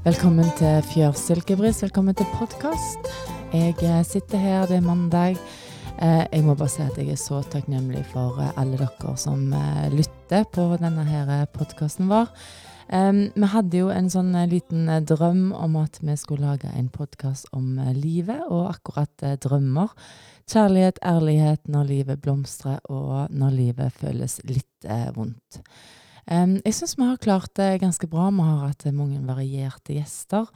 Velkommen til Fjørsilkebris. Velkommen til podkast. Jeg eh, sitter her, det er mandag. Eh, jeg må bare si at jeg er så takknemlig for eh, alle dere som lytter på denne podkasten vår. Vi hadde jo en sånn liten drøm om at vi skulle lage en podkast om livet, og akkurat drømmer. Kjærlighet, ærlighet når livet blomstrer, og når livet føles litt vondt. Um, jeg syns vi har klart det ganske bra. Vi har hatt mange varierte gjester.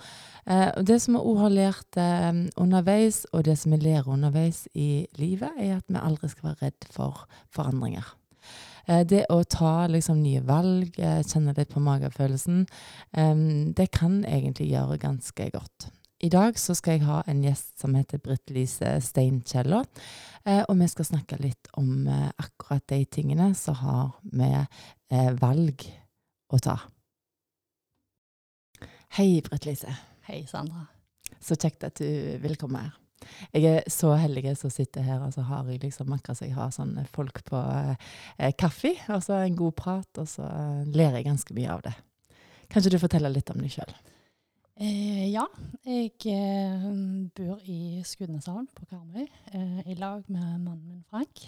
Uh, og det som vi òg har lært uh, underveis, og det som vi lærer underveis i livet, er at vi aldri skal være redd for forandringer. Uh, det å ta liksom, nye valg, kjenne litt på magefølelsen, um, det kan egentlig gjøre ganske godt. I dag så skal jeg ha en gjest som heter Britt-Lise Steinkjeller. Eh, og vi skal snakke litt om eh, akkurat de tingene som har med eh, valg å ta. Hei, Britt-Lise. Hei, Sandra. Så kjekt at du vil komme her. Jeg er så heldig som sitter her, og så har jeg liksom akkurat så jeg har sånn folk på eh, kaffe, og så en god prat, og så ler jeg ganske mye av det. Kanskje du forteller litt om deg sjøl? Eh, ja, jeg eh, bor i Skudeneshallen på Karmøy eh, i lag med mannen min Frank.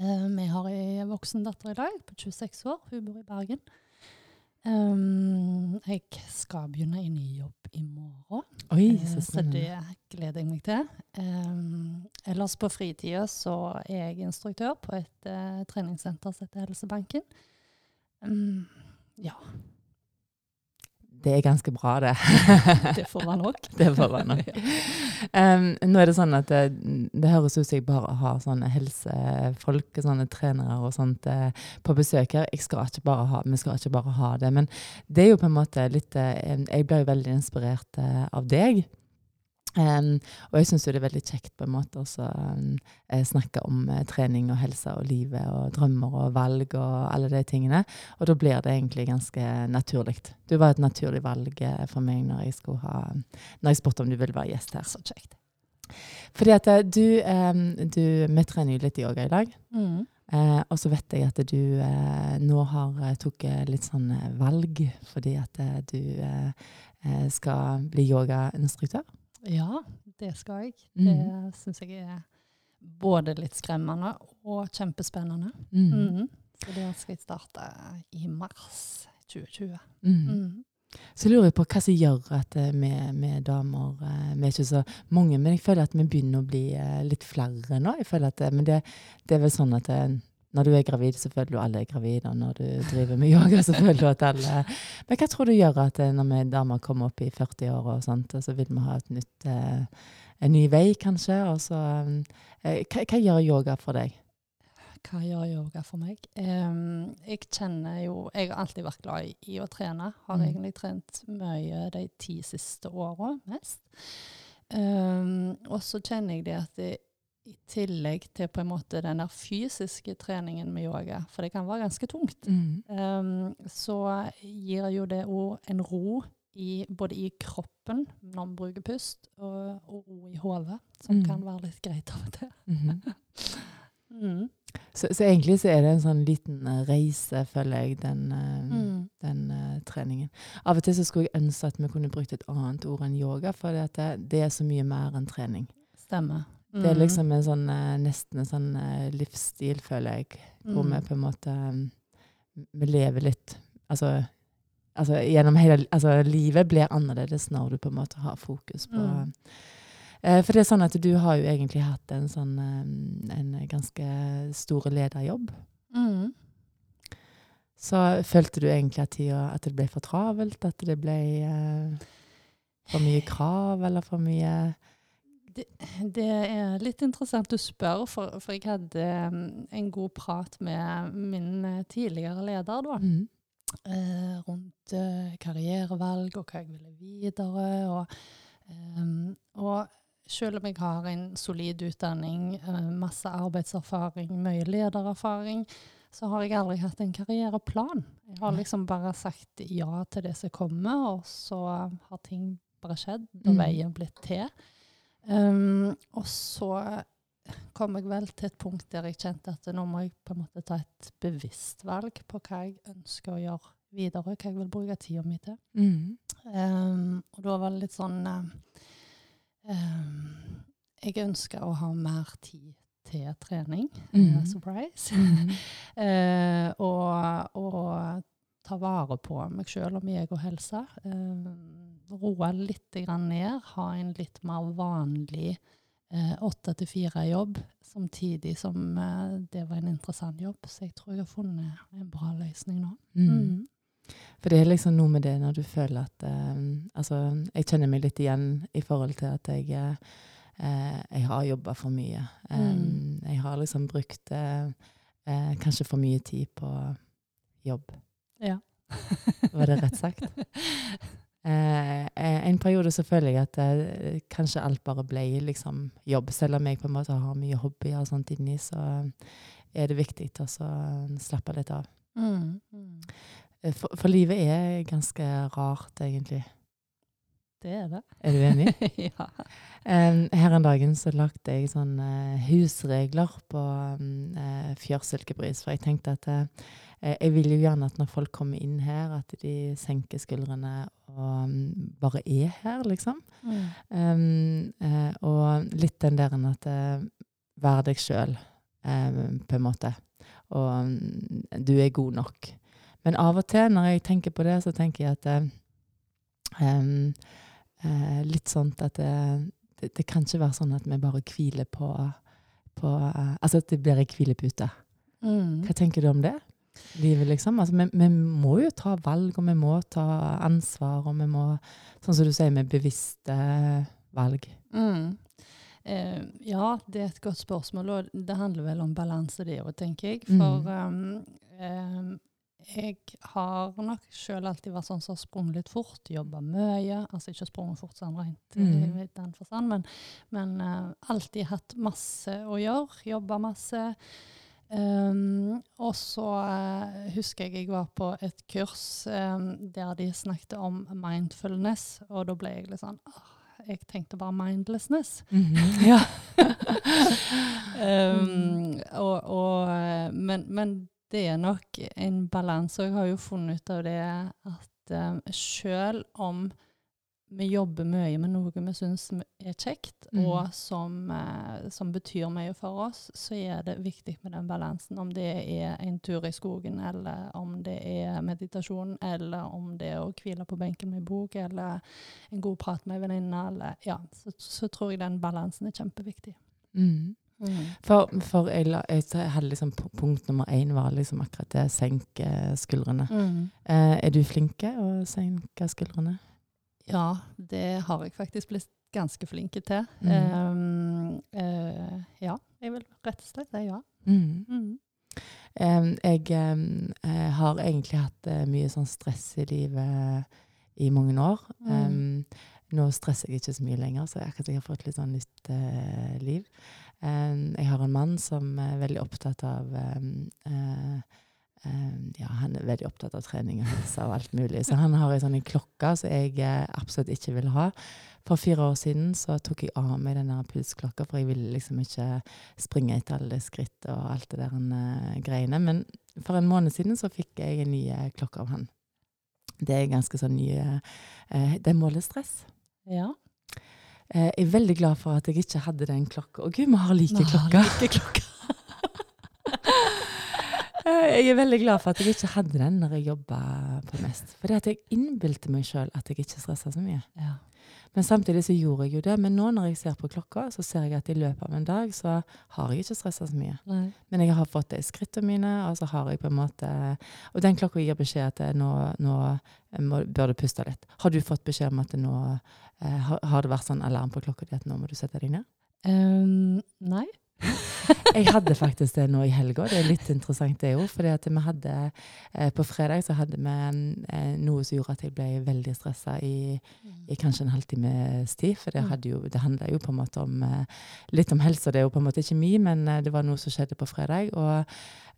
Eh, vi har ei voksen datter i dag på 26 år. Hun bor i Bergen. Um, jeg skal begynne i ny jobb i morgen, Oi, så, så det gleder jeg meg til. Ellers på fritida så er jeg instruktør på et treningssenter som heter Helsebanken. Um, ja. Det er ganske bra, det. det får være nok. det får være nok. Um, nå er det sånn at det, det høres ut som jeg bare har sånne helsefolk, sånne trenere og sånt uh, på besøk her. Jeg skal ikke bare ha, vi skal ikke bare ha det. Men det er jo på en måte litt uh, Jeg blir jo veldig inspirert uh, av deg. Um, og jeg syns det er veldig kjekt på en måte å um, snakke om uh, trening og helse og livet og drømmer og valg og alle de tingene. Og da blir det egentlig ganske naturlig. Du var et naturlig valg uh, for meg når jeg, skulle ha, når jeg spurte om du ville være gjest her. Så kjekt. Fordi at du, um, du Vi trener jo litt yoga i dag. Mm. Uh, og så vet jeg at du nå har tatt litt sånn valg fordi at du skal bli yogainstruktør. Ja, det skal jeg. Mm. Det syns jeg er både litt skremmende og kjempespennende. Mm. Mm. Så det skal jeg starte i mars 2020. Mm. Mm. Så lurer jeg på hva som gjør at eh, vi, vi damer eh, Vi er ikke så mange, men jeg føler at vi begynner å bli eh, litt flere nå. Jeg føler at, men det, det er vel sånn at når du er gravid, så føler du alle er gravide. Og når du driver med yoga, så føler du at alle Men hva tror du gjør at når vi damer kommer opp i 40-åra, så vil vi ha et nytt, eh, en ny vei, kanskje? Så, eh, hva, hva, gjør yoga for deg? Hva gjør yoga for meg? Um, jeg kjenner jo Jeg har alltid vært glad i, å trene. Har mm. egentlig trent mye de ti siste åra, mest. Um, og så kjenner jeg det at det i tillegg til på en måte den der fysiske treningen med yoga, for det kan være ganske tungt, mm. um, så gir jo det òg en ro i, både i kroppen når man bruker pust, og, og ro i hodet, som mm. kan være litt greit av og til. Mhm. mm. så, så, egentlig så er det en sånn liten uh, reise, føler jeg, den, uh, den uh, treningen. Av og til så skulle jeg ønske at vi kunne brukt et annet ord enn yoga, for det, det er så mye mer enn trening. Stemmer. Det er liksom en sånn, eh, nesten en sånn eh, livsstil, føler jeg, hvor vi mm. på en måte mm, Vi lever litt Altså, altså gjennom hele Altså, livet blir annerledes når du på en måte har fokus på mm. eh, For det er sånn at du har jo egentlig hatt en sånn En ganske stor lederjobb. Mm. Så følte du egentlig at, at det ble for travelt? At det ble eh, for mye krav, eller for mye det, det, er litt interessant du spør, for, for jeg hadde um, en god prat med min uh, tidligere leder da. Mm. Eh, rundt eh, karrierevalg og hva jeg ville videre. Og, eh, og selv om jeg har en solid utdanning, masse arbeidserfaring, mye ledererfaring, så har jeg aldri hatt en karriereplan. Jeg har liksom bare sagt ja til det som kommer, og så har ting bare skjedd, og mm. veien blitt til. Um, og så kom jeg vel til et punkt der jeg kjente at nå må jeg på en måte ta et bevisst valg på hva jeg ønsker å gjøre videre, hva jeg vil bruke tida mi til. Mm. Um, og da var det litt sånn um, Jeg ønska å ha mer tid til trening. Mm. Uh, surprise. Mm. uh, og, og, ta vare på meg sjøl og meg og helsa. Eh, roe litt grann ned. Ha en litt mer vanlig åtte til fire-jobb, samtidig som det var en interessant jobb. Så jeg tror jeg har funnet en bra løsning nå. Mm. Mm. For det er liksom noe med det når du føler at Altså, jeg kjenner meg litt igjen i forhold til at jeg Eh, jeg har jobba for mye. Mm. Jeg har liksom brukt eh, eh, kanskje for mye tid på jobb. Ja. Var det rett sagt? en periode så føler jeg at kanskje alt bare ble liksom jobb. Selv om jeg på en måte har mye hobbyer og sånt inni, så er det viktig å slappe litt av. Mm. Mm. For, for, livet er ganske rart, egentlig. Det er det. Er du enig? ja. Eh, her en dagen så lagde jeg sånn uh, husregler på um, Fjørsilkebris. For jeg tenkte at jeg vil jo gjerne at når folk kommer inn her, at de senker skuldrene og um, bare er her, liksom. Mm. og litt den der at Vær deg sjøl, på en måte. Og du er god nok. Men av og til når jeg tenker på det, så tenker jeg at um, eh, litt sånn at det, det, det, kan ikke være sånn at vi bare hviler på, på eh, Altså at det blir ei hvilepute. Mm. Hva tenker du om det? Livet, liksom. Altså, vi, vi, må jo ta valg, og vi må ta ansvar, og vi må Sånn som du sier, med bevisste valg. Mm. Eh, ja, det er et godt spørsmål, og det handler vel om balanse, det òg, tenker jeg. For mm. um, jeg har nok sjøl alltid vært sånn som har sprunget litt fort, jobba mye. Altså ikke sprunget fort sånn rent mm. i den forstand, men, men uh, alltid hatt masse å gjøre. Jobba masse. Um, og så uh, husker jeg jeg var på et kurs um, der de snakket om mindfulness, og da ble jeg litt sånn uh, jeg tenkte bare mindlessness. Mm -hmm. ja. um, og, og, eh, men, men, det er nok en balanse. Og jeg har jo funnet ut av det at um, selv om vi jobber mye med noe vi syns er kjekt, mm. og som, eh, som, betyr mye for oss, så er det viktig med den balansen. Om det er en tur i skogen, eller om det er meditasjon, eller om det er å hvile på benken med bok, eller en god prat med en venninne, ja, så, så, tror jeg den balansen er kjempeviktig. Mm. Mm. For, for jeg, la, jeg, hadde liksom punkt nummer én var liksom akkurat det senke skuldrene. Mm. Eh, er du flinke å senke skuldrene? Ja, det har jeg faktisk blitt ganske flinke til. Mm. Um, uh, ja, jeg vil rett og slett si ja. Um, jeg um, har egentlig hatt uh, mye sånn stress i livet i mange år. nå stresser jeg ikke så mye lenger, så jeg, jeg har fått litt sånn nytt uh, liv. jeg har en mann som er veldig opptatt av ja, han er veldig opptatt av trening og helse og alt mulig. Så han har ei sånn klokke som jeg eh, absolutt ikke vil ha. For fire år siden så tok jeg av meg den pulsklokka, for jeg ville liksom ikke springe etter alle skritt og alt det der uh, greiene. Men for en måned siden så fikk jeg en ny uh, klokke av han. Det er ganske sånn ny uh, Det måler stress. Ja. jeg er veldig glad for at jeg ikke hadde den klokka. Å gud, vi har like klokker! Like klokker. Jeg er veldig glad for at jeg ikke hadde den når jeg jobba på Mest. For jeg innbilte meg sjøl at jeg ikke stressa så mye. Ja. Men samtidig så gjorde jeg jo det. Men nå når jeg ser på klokka, så ser jeg at i løpet av en dag så har jeg ikke stressa så mye. Nei. Men jeg har fått det i skrittene mine, og så har jeg på en måte Og den klokka gir beskjed at nå, nå må, bør du puste litt. Har du fått beskjed om at nå eh, har, har, det vært sånn alarm på klokka di at nå må du sette deg ned? Um, nei. jeg hadde faktisk det nå i helga. Det er litt interessant, det òg. For eh, På fredag så hadde vi eh, noe som gjorde at jeg ble veldig stressa i, mm. i, kanskje en halvtimes tid. For det, mm. hadde jo, det handla jo på en måte om eh, litt om helse. Det er jo på en måte ikke mi, men eh, det var noe som skjedde på fredag. Og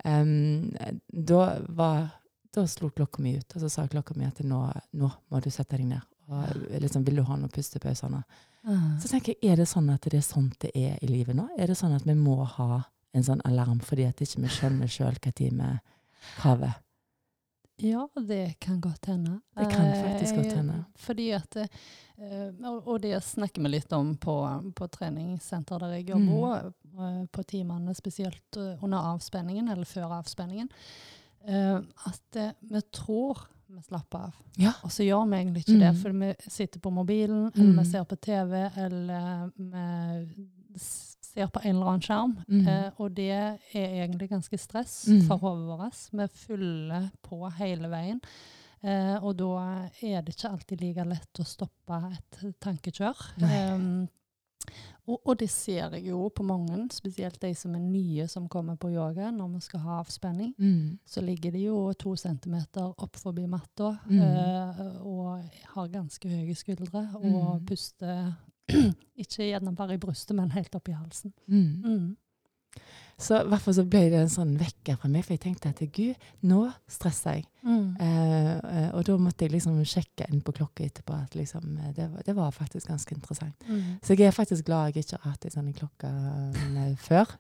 um, da var da slo klokka mi ut, og så sa klokka mi at nå, nå må du sette deg ned. Og liksom, vil du ha noen pustepauser nå? Mm. Så tenker jeg, er det sånn at det er sånn det er i livet nå? Er det sånn at vi må ha en sånn alarm fordi at ikke vi skjønner sjøl hva tid vi haver? Ja, det kan godt hende. Det kan faktisk godt Eh, hende. Fordi at eh, og, det snakker vi litt om på, på treningssenteret der jeg jobber, Mm. eh, på timene spesielt eh, under avspenningen, eller før avspenningen, eh, at eh, vi tror vi slapper av. Ja. Og så gjør vi egentlig ikke det, Mm. for vi sitter på mobilen, eller Mm. vi ser på TV, eller vi ser på en eller annen skjerm. Mm. Eh, og det er egentlig ganske stress Mm. for hodet vårt. Vi fyller på hele veien. Eh, og da er det ikke alltid like lett å stoppe et tankekjør. Um, og, og det ser jeg jo på mange, spesielt de som er nye som kommer på yoga når vi skal ha avspenning Mm. så ligger de jo to centimeter opp forbi matta Mm. eh, og har ganske høye skuldre og Mm. puster ikke gjerne bare i brystet, men helt opp i halsen. Mm. Så i hvert fall så ble det en sånn vekker fra meg, for jeg tenkte at gud, nå stresser jeg. Mm. Eh, eh, og da måtte jeg liksom sjekke inn på klokka etterpå at liksom, eh, det, var, det var faktisk ganske interessant. Mm. Så jeg er faktisk glad jeg ikke har hatt ei sånn klokke eh, før.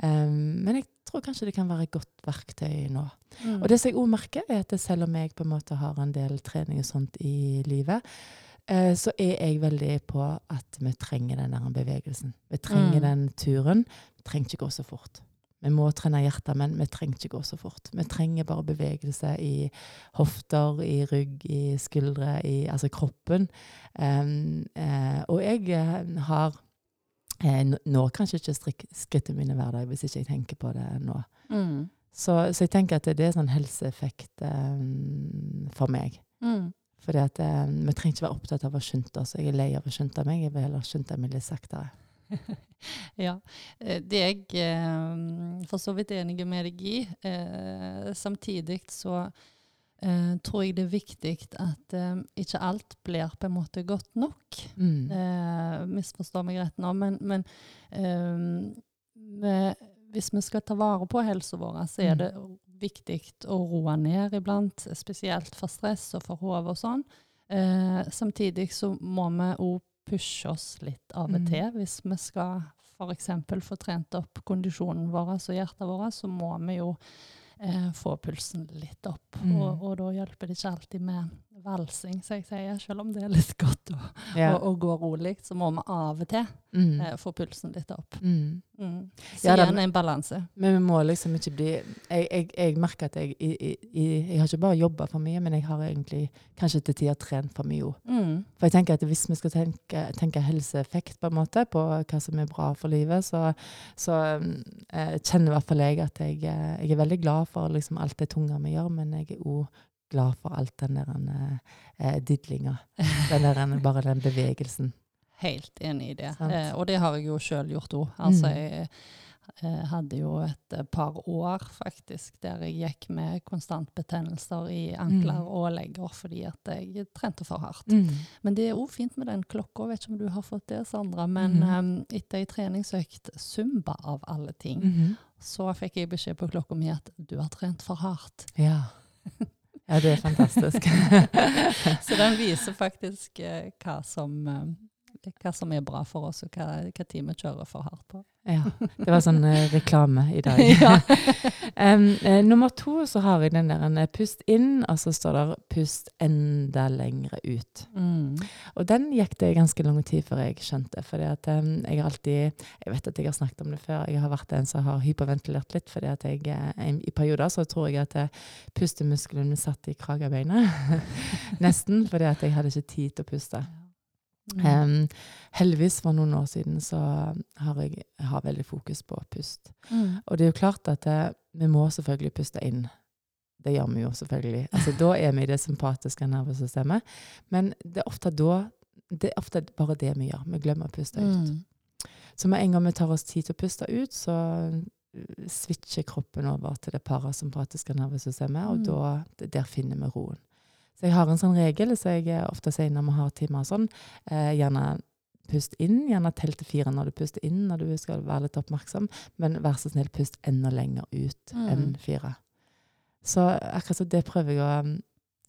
Um, men jeg tror kanskje det kan være et godt verktøy nå. Mm. Og det som jeg òg merker, er at selv om jeg på en måte har en del trening og sånt i livet, så er jeg veldig på at vi trenger den der bevegelsen. Vi trenger Mm. den turen. Vi trenger ikke gå så fort. Vi må trene hjertet, men vi trenger ikke gå så fort. Vi trenger bare bevegelse i hofter, i rygg, i skuldre, i altså kroppen. Um, uh, og jeg eh, har eh, nå- kanskje ikke strik, skrittene mine hver dag, hvis ikke jeg tenker på det nå. Mm. Så, så jeg tenker at det er sånn helseeffekt um, for meg. Mm. At eh, vi trenger ikke være opptatt av å skynde oss. Jeg er lei av å skynde meg. Jeg vil heller skynde meg litt saktere. Ja. eh, Det er jeg eh, for så vidt enig med deg i. Eh, samtidig så eh, tror jeg det er viktig at eh, ikke alt blir på en måte godt nok. Mm. Eh, misforstå meg rett nå, men, men vi- hvis vi skal ta vare på helsa vår, så er Mm. det viktig å roe ned iblant, spesielt for stress og for hodet og sånn. Eh, samtidig så må vi òg pushe oss litt av og Mm. til. Hvis vi skal f.eks. få trent opp kondisjonen vår og hjertet vårt, så må vi jo eh, få pulsen litt opp. Mm. Og, og da hjelper det ikke alltid med valsing, som jeg sier. Selv om det er litt godt å, Ja. å, å gå rolig, så må vi av og til Mm. eh, få pulsen litt opp. Mm. Mm. Så Ja, da- igjen en balanse. Men vi må liksom ikke bli Jeg, jeg, jeg merker at jeg jeg, Jeg har ikke bare jobba for mye, men jeg har egentlig kanskje til tider trent for mye òg. Mm. For jeg tenker at hvis vi skal tenke, tenke helseeffekt på en måte, på hva som er bra for livet, så, så eh, kjenner i hvert fall jeg at jeg, eh, jeg er veldig glad for liksom alt det tunge vi gjør, men jeg er òg glad for alt den der eh, eh, didlinga. Den der, bare den bevegelsen. Helt enig i det. Eh, og det har jeg jo sjøl gjort òg. Altså, Mm. jeg eh, hadde jo et eh, par år faktisk der jeg gikk med konstant betennelser i ankler Mm. og legger fordi at jeg trente for hardt. Mm. Men det er òg fint med den klokka. Vet ikke om du har fått det, Sandra. Men mm. eh, etter ei treningsøkt Zumba av alle ting, Mhm. så fikk jeg beskjed på klokka mi at du har trent for hardt. Ja. ja, det er fantastisk. Så den viser faktisk eh, hva, som, eh, hva som er bra for oss, og hva, hva tid vi kjører for hardt på. Ja, det var sånn eh, reklame i dag. um, eh, nummer to så har jeg den der en eh, pust inn, og så står det pust enda lengre ut. Mm. Og den gikk det ganske lang tid før jeg skjønte. For jeg har alltid Jeg vet at jeg har snakket om det før. Jeg har vært en som har hyperventilert litt. fordi at jeg eh, I perioder så tror jeg at eh, pustemuskelen min satt i kragebeinet. Nesten. Fordi at jeg hadde ikke tid til å puste. Mm. Um, heldigvis for noen år siden så har jeg, har veldig fokus på pust. Mm. Og det er jo klart at det, vi må selvfølgelig puste inn. Det gjør vi jo selvfølgelig. Altså, da er vi i det sympatiske nervesystemet. Men det er ofte da det er ofte bare det vi gjør. Vi glemmer å puste ut. Mm. Så med en gang vi tar oss tid til å puste ut, så uh, switcher kroppen over til det parasympatiske nervesystemet, og Mm. da, der finner vi roen. Så jeg har en sånn regel som jeg eh, ofte sier når vi har timer og sånn. Eh, gjerne pust inn. Gjerne tell til fire når du puster inn, når du skal være litt oppmerksom. Men vær så snill, pust enda lenger ut Mm. enn fire. Så akkurat så det prøver jeg å um,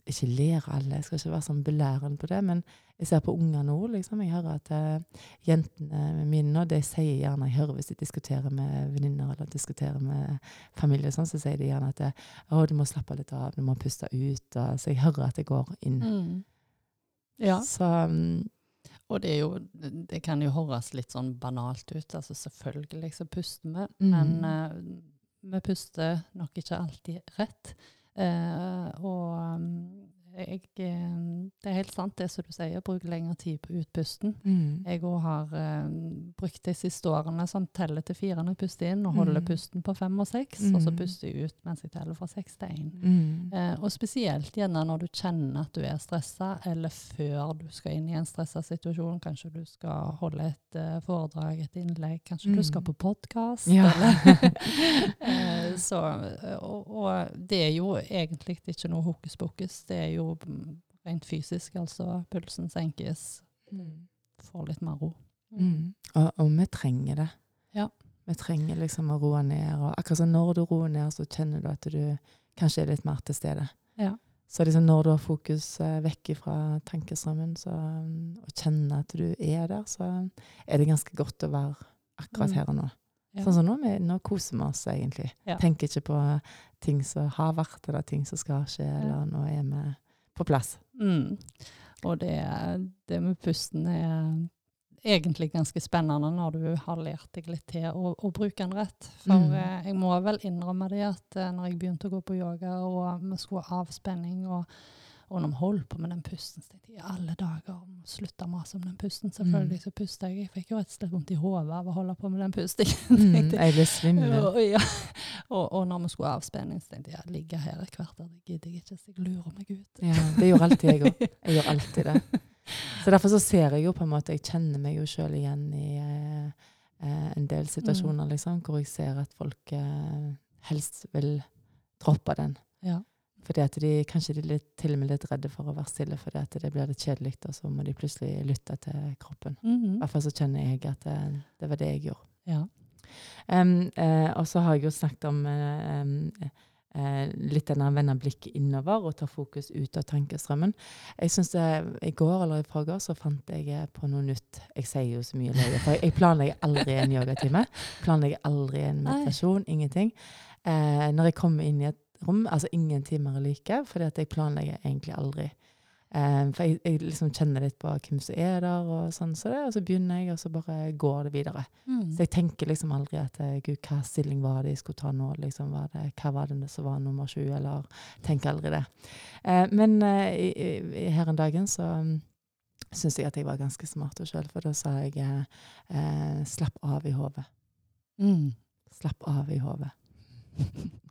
ikke lære alle, jeg skal ikke være sånn belærende på det, men jeg ser på unger nå, liksom. Jeg hører at uh, jentene mine nå, de sier gjerne Jeg hører hvis de diskuterer med venninner eller diskuterer med familie, sånn, så sier de gjerne at det, å, du må slappe litt av, du må puste ut. Og, så jeg hører at det går inn. Mm. Ja. Så um, Og det jo Det kan jo høres litt sånn banalt ut. altså Selvfølgelig så puster vi, Mm. men uh, vi puster nok ikke alltid rett. Uh, og um, jeg, eh, det er helt sant det som du sier, bruk lengre tid på utpusten. mm. Jeg òg har uh, brukt de siste årene som teller til fire når jeg puster inn, og holder Mm. pusten på fem og seks, og så Mm. puster jeg ut mens jeg teller fra seks til én. Mm. Eh, og spesielt gjerne når du kjenner at du er stressa, eller før du skal inn i en stressa situasjon. Kanskje du skal holde et uh, foredrag, et innlegg, kanskje du skal Mm. på podkast. Ja. så, og, og det er jo egentlig ikke noe hokus pokus. Det er jo mm, rent fysisk, altså. Pulsen senkes, Mm. får litt mer ro. Mm. Og, og vi trenger det. Ja. Vi trenger liksom å roe ned. Og akkurat som når du roer ned, så kjenner du at du kanskje er litt mer til stede. Ja. Så liksom når du har fokus eh, vekk fra tankestrømmen, så, um, og kjenner at du er der, så er det ganske godt å være akkurat Mm. her og nå. Ja. Sånn som nå, vi, nå koser vi oss egentlig. Ja. Tenker ikke på ting som har vært, eller ting som skal skje, eller nå er vi på plass. Mm. Og det, det med pusten er egentlig ganske spennende når du har lært deg litt til å, å bruke den rett. For Mm. eh, jeg må vel innrømme det at eh, når jeg begynte å gå på yoga, og vi skulle ha avspenning, og, og når vi holdt på med den pusten, så tenkte jeg i alle dager om å slutte å mase om den pusten. Selvfølgelig så pusta jeg. Jeg fikk jo rett og slett vondt i hodet av å holde på med den pustingen. Mm, jeg. ble svimmel. Ja. Og, og når vi skulle avspenning, så tenkte jeg ja, ligge her et kvarter, det gidder jeg ikke, så jeg lurer meg ut. Ja, det gjør alltid jeg òg. Jeg gjør alltid det. Så derfor så ser jeg jo på en måte Jeg kjenner meg jo sjøl igjen i eh, eh, en del situasjoner, liksom, hvor jeg ser at folk eh, helst vil droppe den. Ja. Fordi at de kanskje de er litt, til og med litt redde for å være stille, fordi at det blir litt kjedelig, og så må de plutselig lytte til kroppen. I Mhm. hvert fall så kjenner jeg at det, det var det jeg gjorde. ja. Em, uh, og så har jeg jo snakket om uh, um, uh, litt den der vende blikket innover og ta fokus ut av tankestrømmen. Jeg synes det, I går eller i forgår så fant jeg på noe nytt. Jeg sier jo så mye løye, for jeg, planlegger aldri en yogatime. Planlegger aldri en Nei. meditasjon. Ingenting. Eh, når jeg kommer inn i et rom, altså ingen timer er like, fordi at jeg planlegger egentlig aldri. Eh, for jeg, jeg liksom kjenner litt på hvem som er der, og sånn, så det, og så begynner jeg, og så bare går det videre. Mm. Så jeg tenker liksom aldri at eh, gud, hva stilling var det jeg skulle ta nå? Liksom, var det, hva var det som var nummer sju? Eller tenker aldri det. Uh, men uh, i, i, her en dagen så um, syns jeg at jeg var ganske smart sjøl, for da sa jeg eh, slapp av i hodet. Mm. Slapp av i hodet.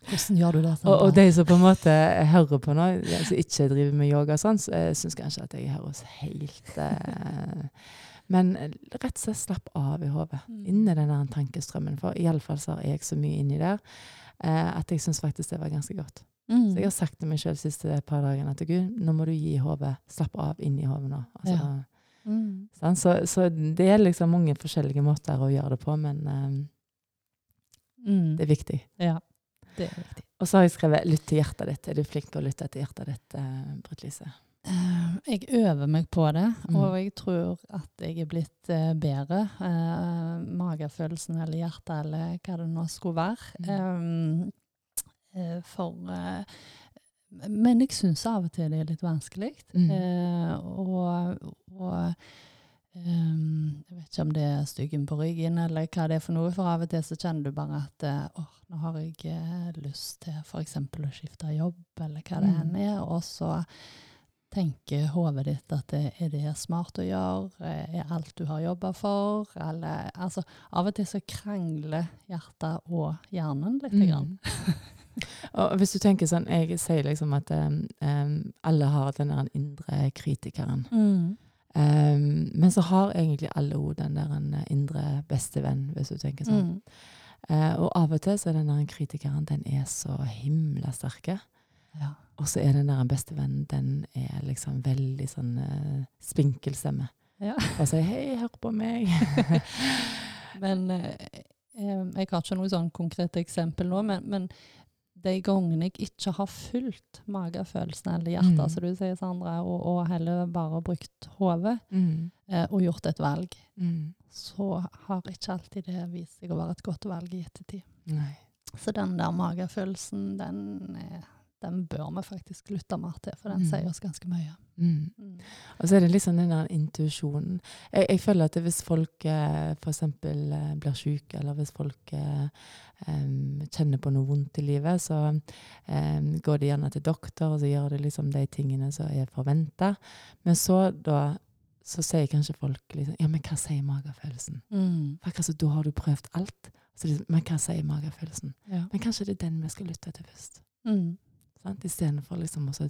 Hvordan gjør du det? Og, og de som på en måte hører på nå, ja, som ikke driver med yoga og sånn, så eh, syns kanskje at jeg høres helt eh, Men eh, rett og slett slapp av i hodet. Mm. Inni den der tankestrømmen. For iallfall så har jeg så mye inni der eh, at jeg syns faktisk det var ganske godt. mm. Så jeg har sagt til meg sjøl siste par dagene at gud, nå må du gi hodet Slapp av inni hodet nå. Altså, Ja. mm. Sånn, Så, så det er liksom mange forskjellige måter å gjøre det på, men um, Mm. det er viktig. Ja, det er viktig. Og så har jeg skrevet 'lytt til hjertet ditt'. Er du flink til å lytte til hjertet ditt, uh, Britt Lise? Eh, jeg øver meg på det, Mm. og jeg tror at jeg er blitt eh, bedre. Magefølelsen eller hjertet eller hva det nå skulle være. Eh, for eh, Men jeg syns av og til det er litt vanskelig. Mm. Eh, og og ehm, jeg vet ikke om det er styggen på ryggen eller hva det er for noe, for av og til så kjenner du bare at åh, oh, nå har jeg eh, lyst til f.eks. å skifte jobb, eller hva det Mm. enn er, og så tenker hodet ditt at det, er det smart å gjøre, Eh, er alt du har jobba for, eller altså Av og til så krangler hjertet og hjernen. Grann. Mm. og hvis du tenker sånn, Jeg sier liksom at um, um, alle har den indre kritikeren. Mm. Um, men så har egentlig alle òg den der en indre bestevenn, hvis du tenker sånn. Mm. Uh, og av og til så er den der kritikeren den er så himla sterke. Ja. Og så er den der bestevennen den er liksom veldig sånn uh, spinkel stemme. Ja. Og sier 'hei, hør på meg'. Men eh, eh, jeg har ikke noe sånn konkret eksempel nå, men, men de gangene jeg ikke har fulgt magefølelsen eller hjertet, Mm. som du sier, Sandra, og, og heller bare brukt hodet Mm. eh, og gjort et valg, Mm. så har ikke alltid det vist seg å være et godt valg i ettertid. Nei. Så den der magefølelsen, den, eh, den bør vi faktisk lytte mer til, for den Mm. sier oss ganske mye. Mm. Mm. Og så er det liksom den der intuisjonen. Jeg, jeg føler at hvis folk eh, f.eks. Eh, blir syke, eller hvis folk eh, em, kjenner på noe vondt i livet, så um, går de gjerne til doktor, og så gjør de liksom de tingene som er forventa. Men så da så sier kanskje folk liksom Ja, men hva sier magefølelsen? Mm. For akkurat så da har du prøvd alt. Så liksom, men hva sier magefølelsen? Ja. Men kanskje det er den vi skal lytte til først. Mm. Sant? Istedenfor liksom å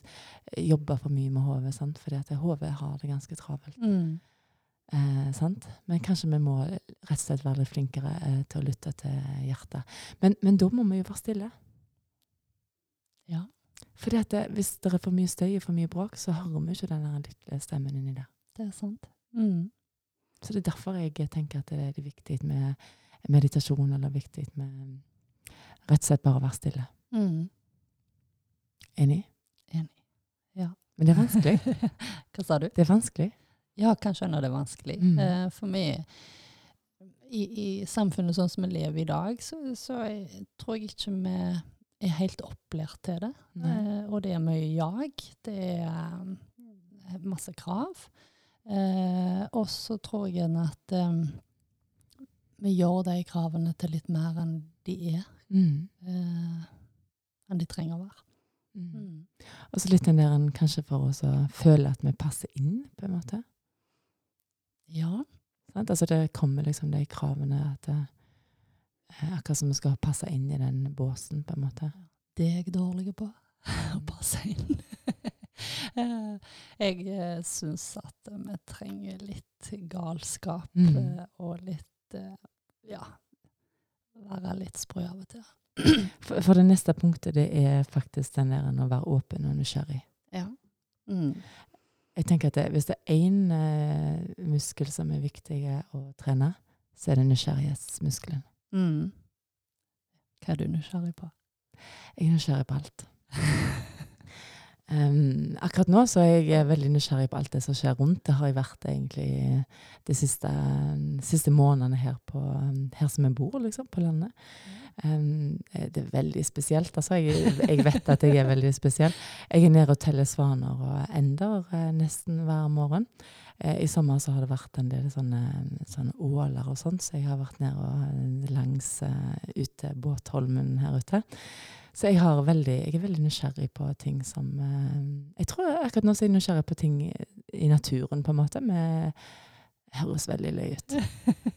jobbe for mye med hodet. sant? Fordi at hodet har det ganske travelt. Mm. Eh, sant? Men kanskje vi må rett og slett være litt flinkere eh, til å lytte til hjertet. Men, men da må vi jo være stille. Ja. Fordi at det, hvis det er for mye støy og for mye bråk, så hører vi ikke den lille stemmen inni der. Det er sant. Mm. Så det er derfor jeg tenker at det er viktig med meditasjon, eller viktig med rett og slett bare å være stille. Mm. Enig? Enig. Ja. Men det er vanskelig. Hva sa du? Det er vanskelig. Ja, kan skjønne det er vanskelig. Mm. Uh, for meg, i, i samfunnet sånn som vi lever i dag, så, så jeg, tror jeg ikke vi er helt opplært til det. Eh, og det er mye jag. Det er eh, masse krav. Uh, og så tror jeg at um, vi gjør de kravene til litt mer enn de er. Mm. Uh, enn de trenger å være. Mm. Mm. Og så litt den der en kanskje for oss å føle at vi passer inn, på en måte. Ja. Sånn? Altså det kommer liksom de kravene at eh, Akkurat som vi skal passe inn i den båsen, på en måte. Det er jeg dårlig på. Å passe inn. Eh, jeg eh, syns at eh, vi trenger litt galskap Mm. eh, og litt eh, Ja, være litt sprø av og til. For, for det neste punktet, det er faktisk den der å være åpen og nysgjerrig. Ja. Mm. Jeg tenker at det, Hvis det er én uh, muskel som er viktig å trene, så er det nysgjerrighetsmuskelen. Mm. Hva er du nysgjerrig på? Jeg er nysgjerrig på alt. Em, akkurat nå så er jeg veldig nysgjerrig på alt det som skjer rundt. Det har jeg vært egentlig de siste, siste månedene her, på, her som jeg bor, liksom, på landet. Um, det er veldig spesielt. Altså, jeg, jeg vet at jeg er veldig spesiell. Jeg er nede og teller svaner og ender eh, nesten hver morgen. Eh, I sommer så har det vært en del sånne, sånne åler og sånn, så jeg har vært nede og langs uh, ute Båtholmen her ute. Så jeg, har veldig, jeg er veldig nysgjerrig på ting som eh, Jeg tror akkurat nå så er jeg nysgjerrig på ting i naturen, på en måte. Med, høres veldig løy ut.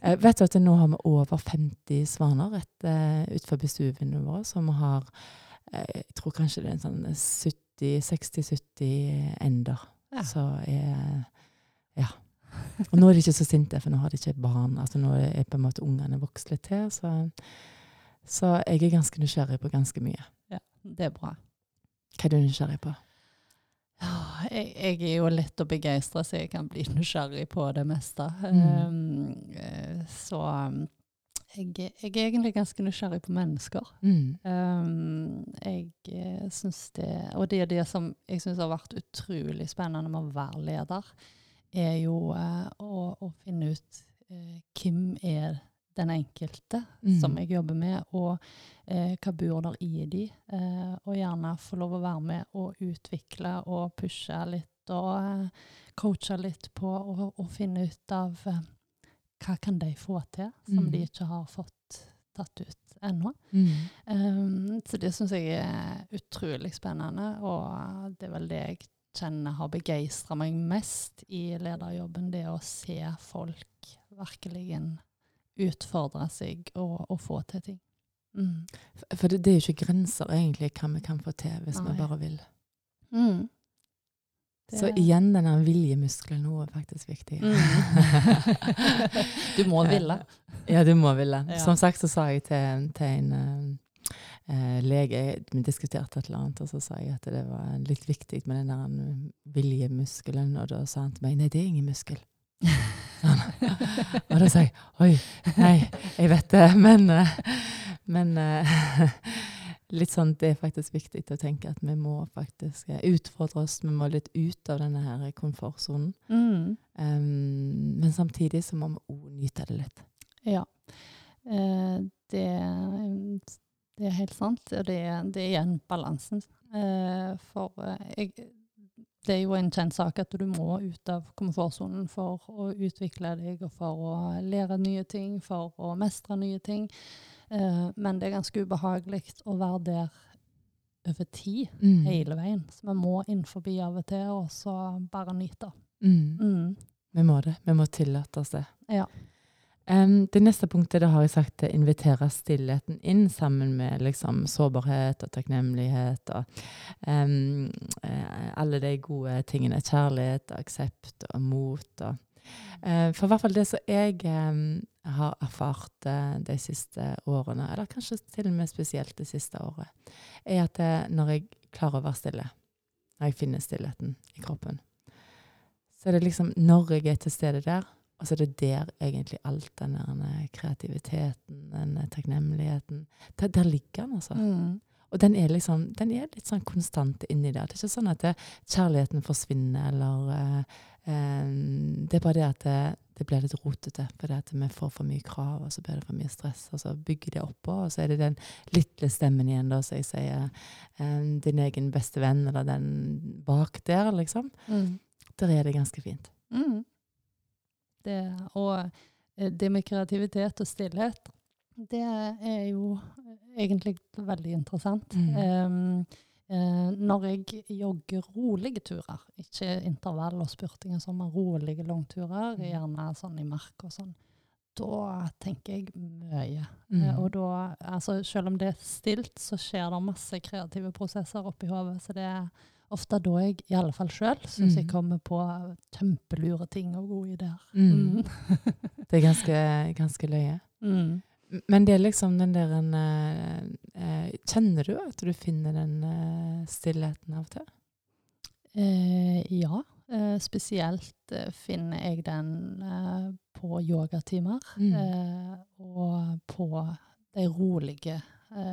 Jeg vet du at nå har vi over 50 svaner rett uh, utenfor stuvene våre, som har eh, Jeg tror kanskje det er en sånn 60-70 ender. Ja. Så jeg, Ja. Og nå er de ikke så sinte, for nå har de ikke barn. altså Nå er på en måte ungene vokst litt til. Så, så jeg er ganske nysgjerrig på ganske mye. Ja, det er bra. Hva er du nysgjerrig på? Jeg, jeg er jo lett å begeistre, så jeg kan bli nysgjerrig på det meste. Mm. Um, eh, så um, jeg, er- jeg er egentlig ganske nysgjerrig på mennesker. Mm. Um, jeg eh, syns det Og det er det som jeg syns har vært utrolig spennende med å være leder, er jo uh, å, å finne ut uh, hvem er den enkelte Mm. som jeg jobber med, og eh, hva bor der i de. Eh, og gjerne få lov å være med og utvikle og pushe litt og eh, coache litt på og, og finne ut av eh, hva kan de få til, som Mm. de ikke har fått tatt ut ennå. Mm. Um, så det syns jeg er utrolig spennende, og det er vel det jeg kjenner har begeistra meg mest i lederjobben, det å se folk virkelig utfordre seg og, og få til ting. Mm. For- det, det er jo ikke grenser egentlig hva vi kan få til hvis Nei. vi bare vil. Mm. Så igjen, denne viljemuskelen nå er faktisk viktig. Mm. du må ville. Ja, du må ville. Ja. Som sagt så sa jeg til, til en eh, lege Vi diskuterte et eller annet, og så sa jeg at det var litt viktig med den der viljemuskelen. Og da sa han til meg nei, det er ingen muskel. Og da sa jeg oi, nei, jeg vet det, men, men litt sånn, det er faktisk viktig å tenke at vi må faktisk utfordre oss. Vi må litt ut av denne her komfortsonen. Mm. Um, men samtidig så må vi òg nyte det litt. Ja. Eh, det, det er helt sant. Og det, det er igjen balansen. Eh, for eh, jeg, det er jo en kjent sak at du må ut av komfortsonen for å utvikle deg og for å lære nye ting, for å mestre nye ting. Uh, men det er ganske ubehagelig å være der over tid, Mm. hele veien. Så vi må innenfor av og til, og så bare nyte. Mm. Mm. Vi må det. Vi må tillate oss det. Ja. Em, det neste punktet det har jeg sagt er invitere stillheten inn sammen med liksom, sårbarhet og takknemlighet og eh, alle de gode tingene. Kjærlighet, aksept og mot. Og, eh, for i hvert fall det som jeg um, har erfart eh, de siste årene, eller kanskje til og med spesielt det siste året, er at det, når jeg klarer å være stille, når jeg finner stillheten i kroppen, så er det liksom når jeg er til stede der, og så er det der egentlig alt den der kreativiteten, den takknemligheten der, der ligger den, altså. Mm. Og den er liksom, den er litt sånn konstant inni der. Det er ikke sånn at det, kjærligheten forsvinner, eller eh, eh, Det er bare det at det, det blir litt rotete, fordi at vi får for mye krav, og så blir det for mye stress, og så bygger det oppå, og så er det den lille stemmen igjen, da, som jeg sier, eh, din egen beste venn, eller den bak der, liksom. Mm. Der er det ganske fint. Mm. Det, og eh, det med kreativitet og stillhet, det er jo egentlig veldig interessant. Mm. Um, uh, når jeg jogger rolige turer, ikke intervall og spurting, som er men rolige langturer, Mm. gjerne sånn i mark og sånn, da tenker jeg mye. Mm. Uh, og da, altså selv om det er stilt, så skjer det masse kreative prosesser oppi hodet. Så det er ofte da jeg, i alle fall sjøl, syns jeg Mm. kommer på kjempelure ting og gode ideer. Mm. Det er ganske, ganske løye. Mm. Men det er liksom den der en, eh, eh, Kjenner du at du finner den eh, stillheten av og til? Eh, ja. Eh, spesielt eh, finner jeg den på yogatimer Mm. og på de rolige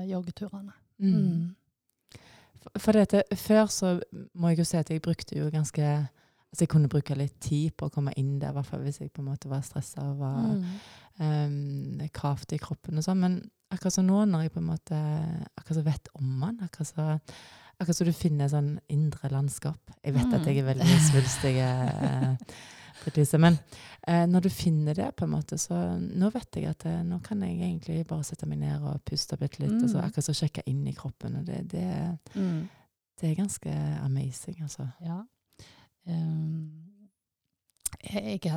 joggeturene. Mm. Mm. For, dette, før så må jeg jo si at jeg brukte jo ganske Altså jeg kunne bruke litt tid på å komme inn der, i hvert fall hvis jeg på en måte var stressa og var Mm. um, kravt i kroppen og sånn. Men akkurat som nå, når jeg på en måte akkurat så vet om den, akkurat så Akkurat så du finner sånn indre landskap. Jeg vet at jeg er veldig svulstig, Lise, men eh, når du finner det, på en måte, så nå vet jeg at eh, nå kan jeg egentlig bare sette meg ned og puste bitte litt, og så Mm. akkurat så sjekke inn i kroppen. og det, det, Mm. det er ganske amazing, altså. Ja. Um, jeg, er ikke,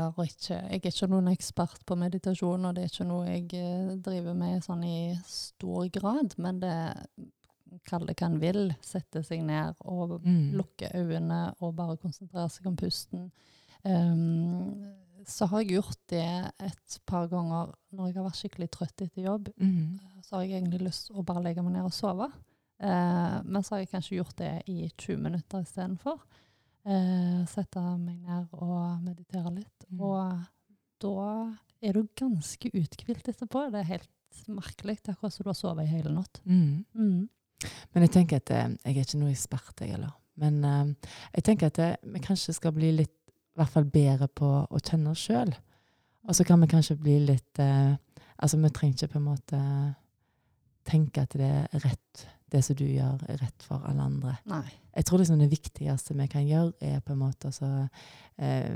jeg er ikke noen ekspert på meditasjon, og det er ikke noe jeg eh, driver med sånn i stor grad, men det kall det hva en vil, sette seg ned og Mm. lukke øynene og bare konsentrere seg om pusten. Ehm, så har jeg gjort det et par ganger når jeg har vært skikkelig trøtt etter jobb. Mm. Så har jeg egentlig lyst til å bare legge meg ned og sove. Eh, men så har jeg kanskje gjort det i 20 minutter istedenfor. Eh, sette meg ned og meditere litt. Mm. Og da er du ganske uthvilt etterpå. Det er helt merkelig. Det er akkurat som du har sovet i hele natt. Mm. Mm. Men jeg tenker at eh, jeg er ikke noe ekspert, jeg heller. Men uh, jeg tenker at eh, vi kanskje skal bli litt i hvert fall bedre på å kjenne oss sjøl. Og så kan vi kanskje bli litt eh, Altså, vi trenger ikke på en måte tenke at det er rett, det som du gjør, er rett for alle andre. Nei. Jeg tror liksom det viktigste vi kan gjøre, er på en måte å så, eh,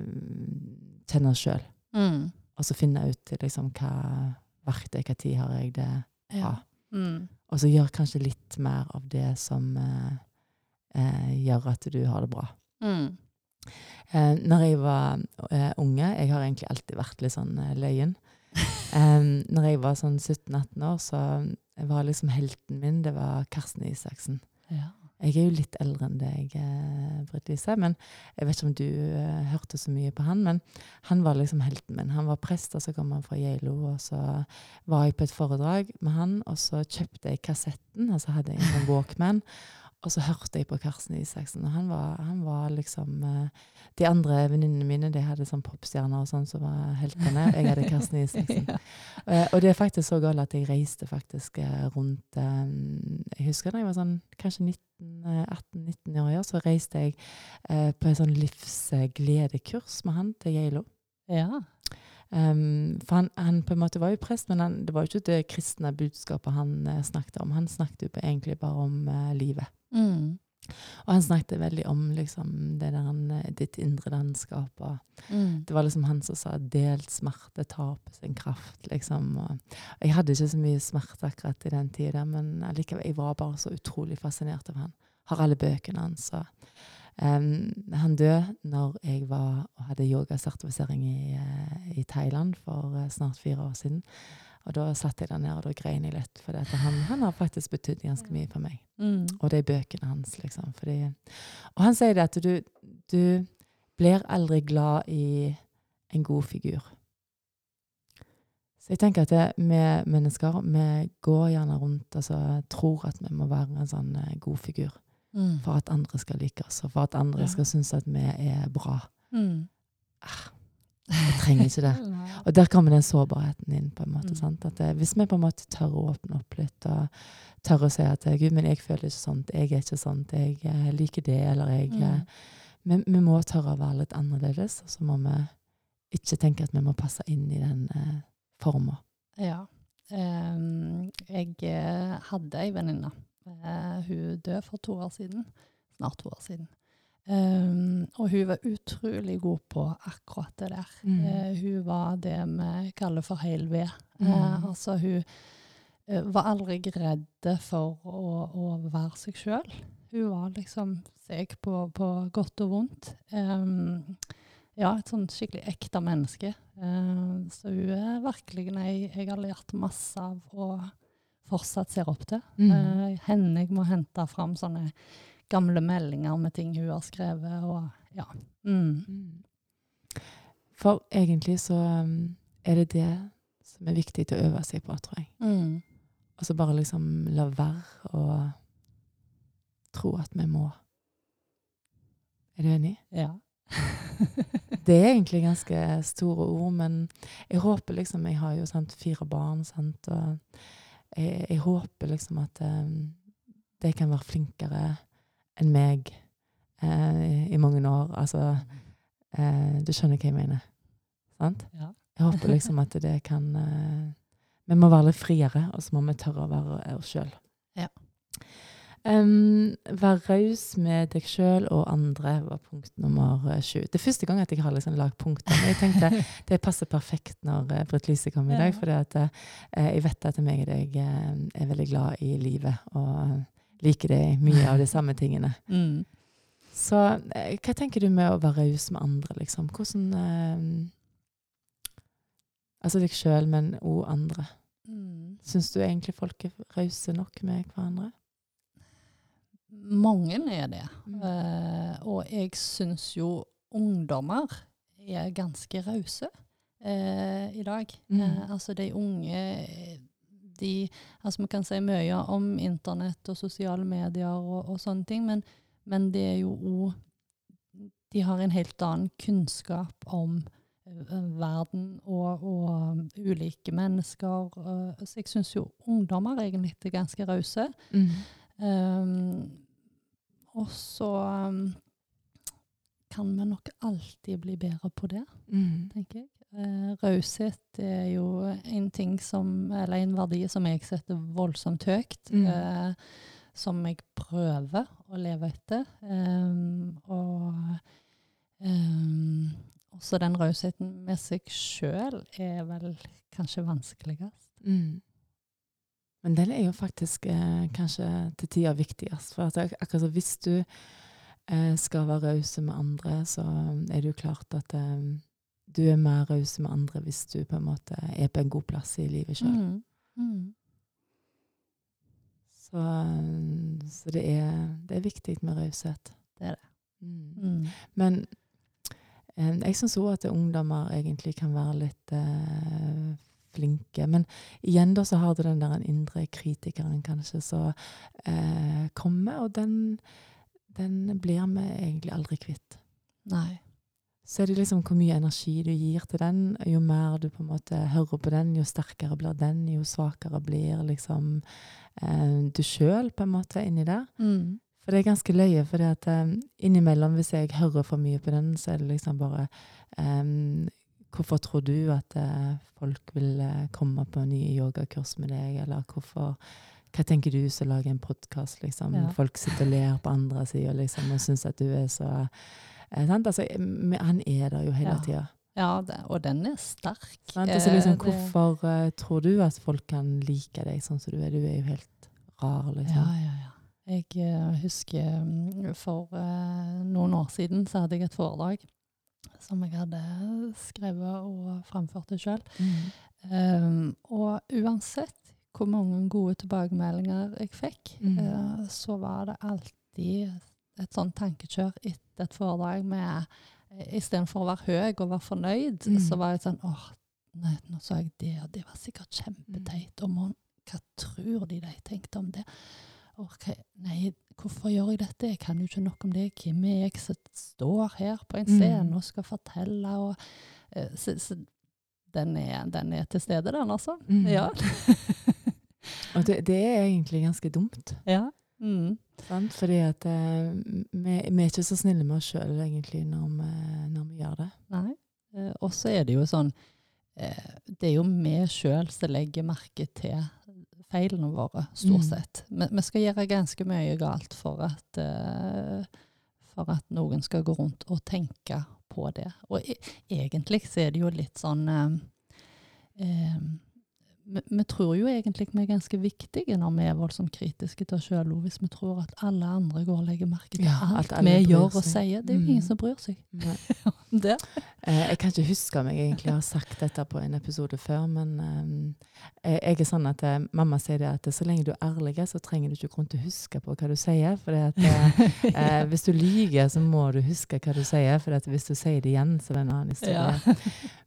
kjenne oss sjøl. Mm. Og så finne ut liksom hva verktøy, hva tid har jeg det Ja. Mm. Og så gjør kanskje litt mer av det som eh, eh, gjør at du har det bra. Mm. Eh, når jeg var eh, unge Jeg har egentlig alltid vært litt sånn eh, løyen. Eh, når jeg var sånn 17-18 år, så var liksom helten min det var Karsten Isaksen. Ja. Jeg er jo litt eldre enn deg, eh, Britt Lise, men jeg vet ikke om du eh, hørte så mye på han. Men han var liksom helten min. Han var prest, og så kom han fra Geilo, og så var jeg på et foredrag med han, og så kjøpte jeg kassetten, og så hadde jeg en sånn Walkman. Og så hørte jeg på Karsten Isaksen, og han var, han var liksom eh, De andre venninnene mine de hadde sånn popstjerner og sånn som var heltene. Jeg hadde Karsten Isaksen. ja. Eh, og det er faktisk så galt at jeg reiste faktisk eh, rundt Jeg husker da jeg var sånn kanskje 19, eh, 18-19 år, så reiste jeg på en sånn livsgledekurs med han til Geilo. ja. Um, for han, han på en måte var jo prest, men han, det var jo ikke det kristne budskapet han uh, snakket om. Han snakket jo egentlig bare om uh, livet. Mm. Og han snakket veldig om liksom, det der, han, eh, ditt indre landskap. Og Mm. det var liksom han som sa 'delt smerte taper sin kraft'. liksom. Og jeg hadde ikke så mye smerte akkurat i den tida, men allikevel, jeg var bare så utrolig fascinert av han. Har alle bøkene hans. Og, em, han døde når jeg var og hadde yogasertifisering i, eh, i Thailand for eh, snart fire år siden. Og da satt jeg der nede og da grein jeg litt, for han, han har faktisk betydd ganske mye for meg. Mm. Og det er bøkene hans, liksom. Fordi, og han sier det at du, du blir aldri glad i en god figur. Så jeg tenker at det, vi mennesker vi går gjerne rundt og altså, tror at vi må være en sånn eh, god figur Mm. for at andre skal like oss, og for at andre Ja. skal synes at vi er bra. Mm. Jeg trenger ikke det. Og der kommer den sårbarheten inn. på en måte, Mm. sant? At eh, Hvis vi på en måte tør å åpne opp litt og tør å si at eh, Gud, men jeg føler ikke sånt, jeg er ikke sånt, jeg eh, liker det, eller jeg Mm. vi, vi må tørre å være litt annerledes, og så må vi ikke tenke at vi må passe inn i den eh, forma. Ja. Um, jeg hadde ei venninne. Uh, hun døde for to år siden. Snart to år siden. Ehm, og hun var utrolig god på akkurat det der. Mm. Uh, hun var det vi kaller for heil ved. Mm. Uh, altså hun uh, var aldri redd for å, å være seg sjøl. Hun var liksom seg på, på godt og vondt. Um, ja, et sånn skikkelig ekte menneske. Ehm, så hun er virkelig ei jeg har lært masse av og fortsatt ser opp til. Mm. Henne jeg må hente fram sånne gamle meldinger med ting hun har skrevet, og ja. Mm. Mm. For egentlig så um, er det det som er viktig til å øve seg på, tror jeg. Mm. Altså bare liksom la være å tro at vi må. Er du enig? Ja. Det er egentlig ganske store ord, men jeg håper liksom Jeg har jo sant, fire barn, sant, og jeg, jeg håper liksom at um, de kan være flinkere enn meg eh, i mange år. Altså eh, Du skjønner hva jeg mener? Sant? ja. Jeg håper liksom at det kan eh, Vi må være litt friere, og så må vi tørre å være oss sjøl. Ja. Um, vær raus med deg sjøl og andre var punkt nummer eh, sju. Det er første gang at jeg har liksom lagd punkter. Men jeg tenkte det passer perfekt når uh, Britt Lise kom i dag. For jeg vet at meg og deg uh, er veldig glad i livet og liker det mye av de samme tingene. Mm. Så eh, hva tenker du med å være raus med andre, liksom? Hvordan eh, Altså deg sjøl, men òg andre. Mm. Syns du egentlig folk er rause nok med hverandre? Mange er det. Mm. Eh, og jeg syns jo ungdommer er ganske rause eh, i dag. Mm. Eh, altså de unge de, altså Vi kan si mye om internett og sosiale medier og, og sånne ting, men, men det er jo òg De har en helt annen kunnskap om eh, verden og, og ulike mennesker. så jeg syns jo ungdommer egentlig er ganske rause. Mm. Um, og så um, kan vi nok alltid bli bedre på det, Mm. tenker jeg. Uh, Raushet er jo en ting som, eller en verdi som jeg setter voldsomt høyt. Mm. eh, som jeg prøver å leve etter. Um, og um, også den rausheten med seg sjøl er vel kanskje vanskeligst. Mm. Men den er jo faktisk eh, kanskje til tider viktigst. For at akkurat så hvis du eh, skal være raus med andre, så er det jo klart at eh, du er mer raus med andre hvis du på en måte er på en god plass i livet sjøl. Mm. Mm. Så, så det, er, det er viktig med raushet. Det er det. Mm. Mm. Men eh, jeg syns òg at ungdommer egentlig kan være litt eh, flinke. Men igjen da så har du den der indre kritikeren kanskje som eh, kommer, og den, den blir vi egentlig aldri kvitt. Nei. Så er det liksom hvor mye energi du gir til den. Jo mer du på en måte hører på den, jo sterkere blir den, jo svakere blir liksom eh, du sjøl på en måte inni der. Mm. For det er ganske løye, for det at eh, innimellom, hvis jeg hører for mye på den, så er det liksom bare eh, Hvorfor tror du at uh, folk vil uh, komme på nye yogakurs med deg, eller hvorfor Hva tenker du som lager en podkast, liksom? Ja. Folk sitter og ler på andre sida liksom, og syns at du er så sant? Altså, han er der jo hele Ja. tida. Ja, det, og den er sterk. Altså, liksom, Eh, hvorfor uh, tror du at folk kan like deg sånn som du er? Du er jo helt rar, liksom. Ja, ja, ja. Jeg uh, husker mm, for uh, noen år siden så hadde jeg et foredrag som jeg hadde skrevet og framførte sjøl. Mm. og uansett hvor mange gode tilbakemeldinger jeg fikk, Mm. eh, så var det alltid et sånn tankekjør etter et foredrag med Istedenfor å være høy og være fornøyd, Mm. så var jeg sånn åh, nei, nå sa jeg det, og det var sikkert kjempeteit. Og man, hva tror de de tenkte om det? Ok, nei, hvorfor gjør jeg dette? Jeg kan jo ikke noe om det. Hvem er jeg som står her på en scene Mm. og skal fortelle? Og, uh, så, så den, er, den er til stede, den, altså. Mm. Ja. Og det, det er egentlig ganske dumt. ja. Mm. Sant? Fordi at eh, vi, vi er ikke så snille med oss sjøl egentlig når vi, når vi gjør det. Nei. Eh, og så er det jo sånn eh, Det er jo vi sjøl som legger merke til feilene våre, stort Mm. sett. Vi, vi skal gjøre ganske mye galt for at, eh, for at noen skal gå rundt og tenke på det. Og e egentlig så er det jo litt sånn eh, vi, tror jo egentlig vi er ganske viktige når vi er voldsomt kritiske til oss sjøl, hvis vi tror at alle andre går og legger merke til Ja, alt vi gjør og sier. Det er jo Mm. ingen som bryr seg om det. Eh, jeg kan ikke huske om jeg egentlig har sagt dette på en episode før, men eh, jeg, er sånn at eh, mamma sier det at så lenge du er ærlig, så trenger du ikke grunn til å huske på hva du sier. For eh, hvis du lyver, så må du huske hva du sier, for hvis du sier det igjen, så er det en annen historie. Ja.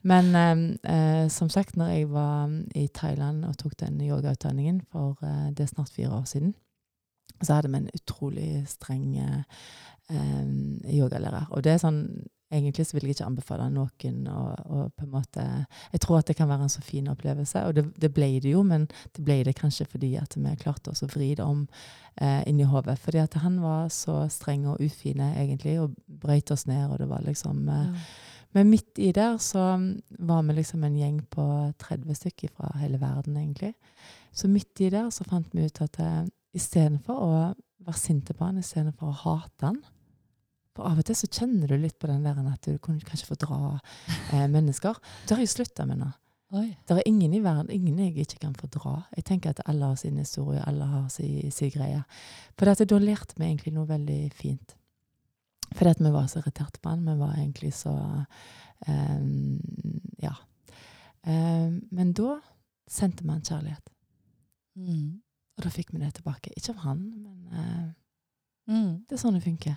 Men som sagt, når jeg var i Thailand og tok den yogautdanningen for eh, det er snart fire år siden, så hadde vi en utrolig streng eh, eh, yogalærer. Og det er sånn Egentlig så vil jeg ikke anbefale noen å, å på en måte Jeg tror at det kan være en så fin opplevelse, og det, det ble det jo, men det ble det kanskje fordi at vi klarte oss å vri det om eh, inni hodet. Fordi at han var så streng og ufine, egentlig, og brøyt oss ned, og det var liksom eh, men midt i der så var vi liksom en gjeng på 30 stykker fra hele verden, egentlig. Så midt i der så fant vi ut at uh, istedenfor å være sinte på han, istedenfor å hate han For av og til så kjenner du litt på den der at du kunne kanskje fordra eh, mennesker. Det har jeg slutta med nå. Oi. Det er ingen i verden, ingen jeg ikke kan fordra. Jeg tenker at alle har sin historie, alle har sin, si greie. For dette, da lærte vi egentlig noe veldig fint. Fordi at vi var så irriterte på han. Vi var egentlig så um, Ja. Um, men da sendte vi han kjærlighet. Mm. Og da fikk vi det tilbake. Ikke av han, men uh, Mm. det er sånn det funker.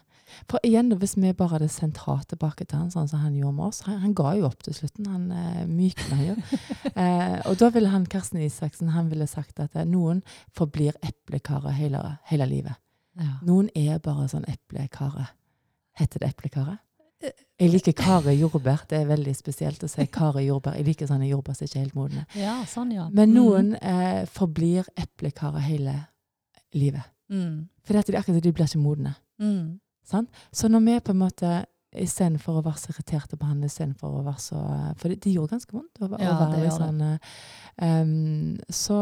For igjen, da, hvis vi bare hadde sendt hat tilbake til han, sånn som han gjorde med oss Han, han ga jo opp til slutten. Han eh, mykna jo. eh, og da ville han Karsten Isaksen han ville sagt at noen forblir eplekarer hele, hele livet. Ja. Noen er bare sånn eplekare. Heter det eplekare? Jeg liker kare jordbær. Det er veldig spesielt å si kare jordbær. Jeg liker sånne jordbær som ikke er helt modne. ja, sånn, ja. Men noen eh, forblir eplekarer hele livet. Mm. For det er akkurat de blir ikke modne. Mm. Så når vi på en måte Istedenfor å være så irriterte på han, istedenfor å være så For det, det gjorde ganske vondt å, å Ja, være litt sånn um, Så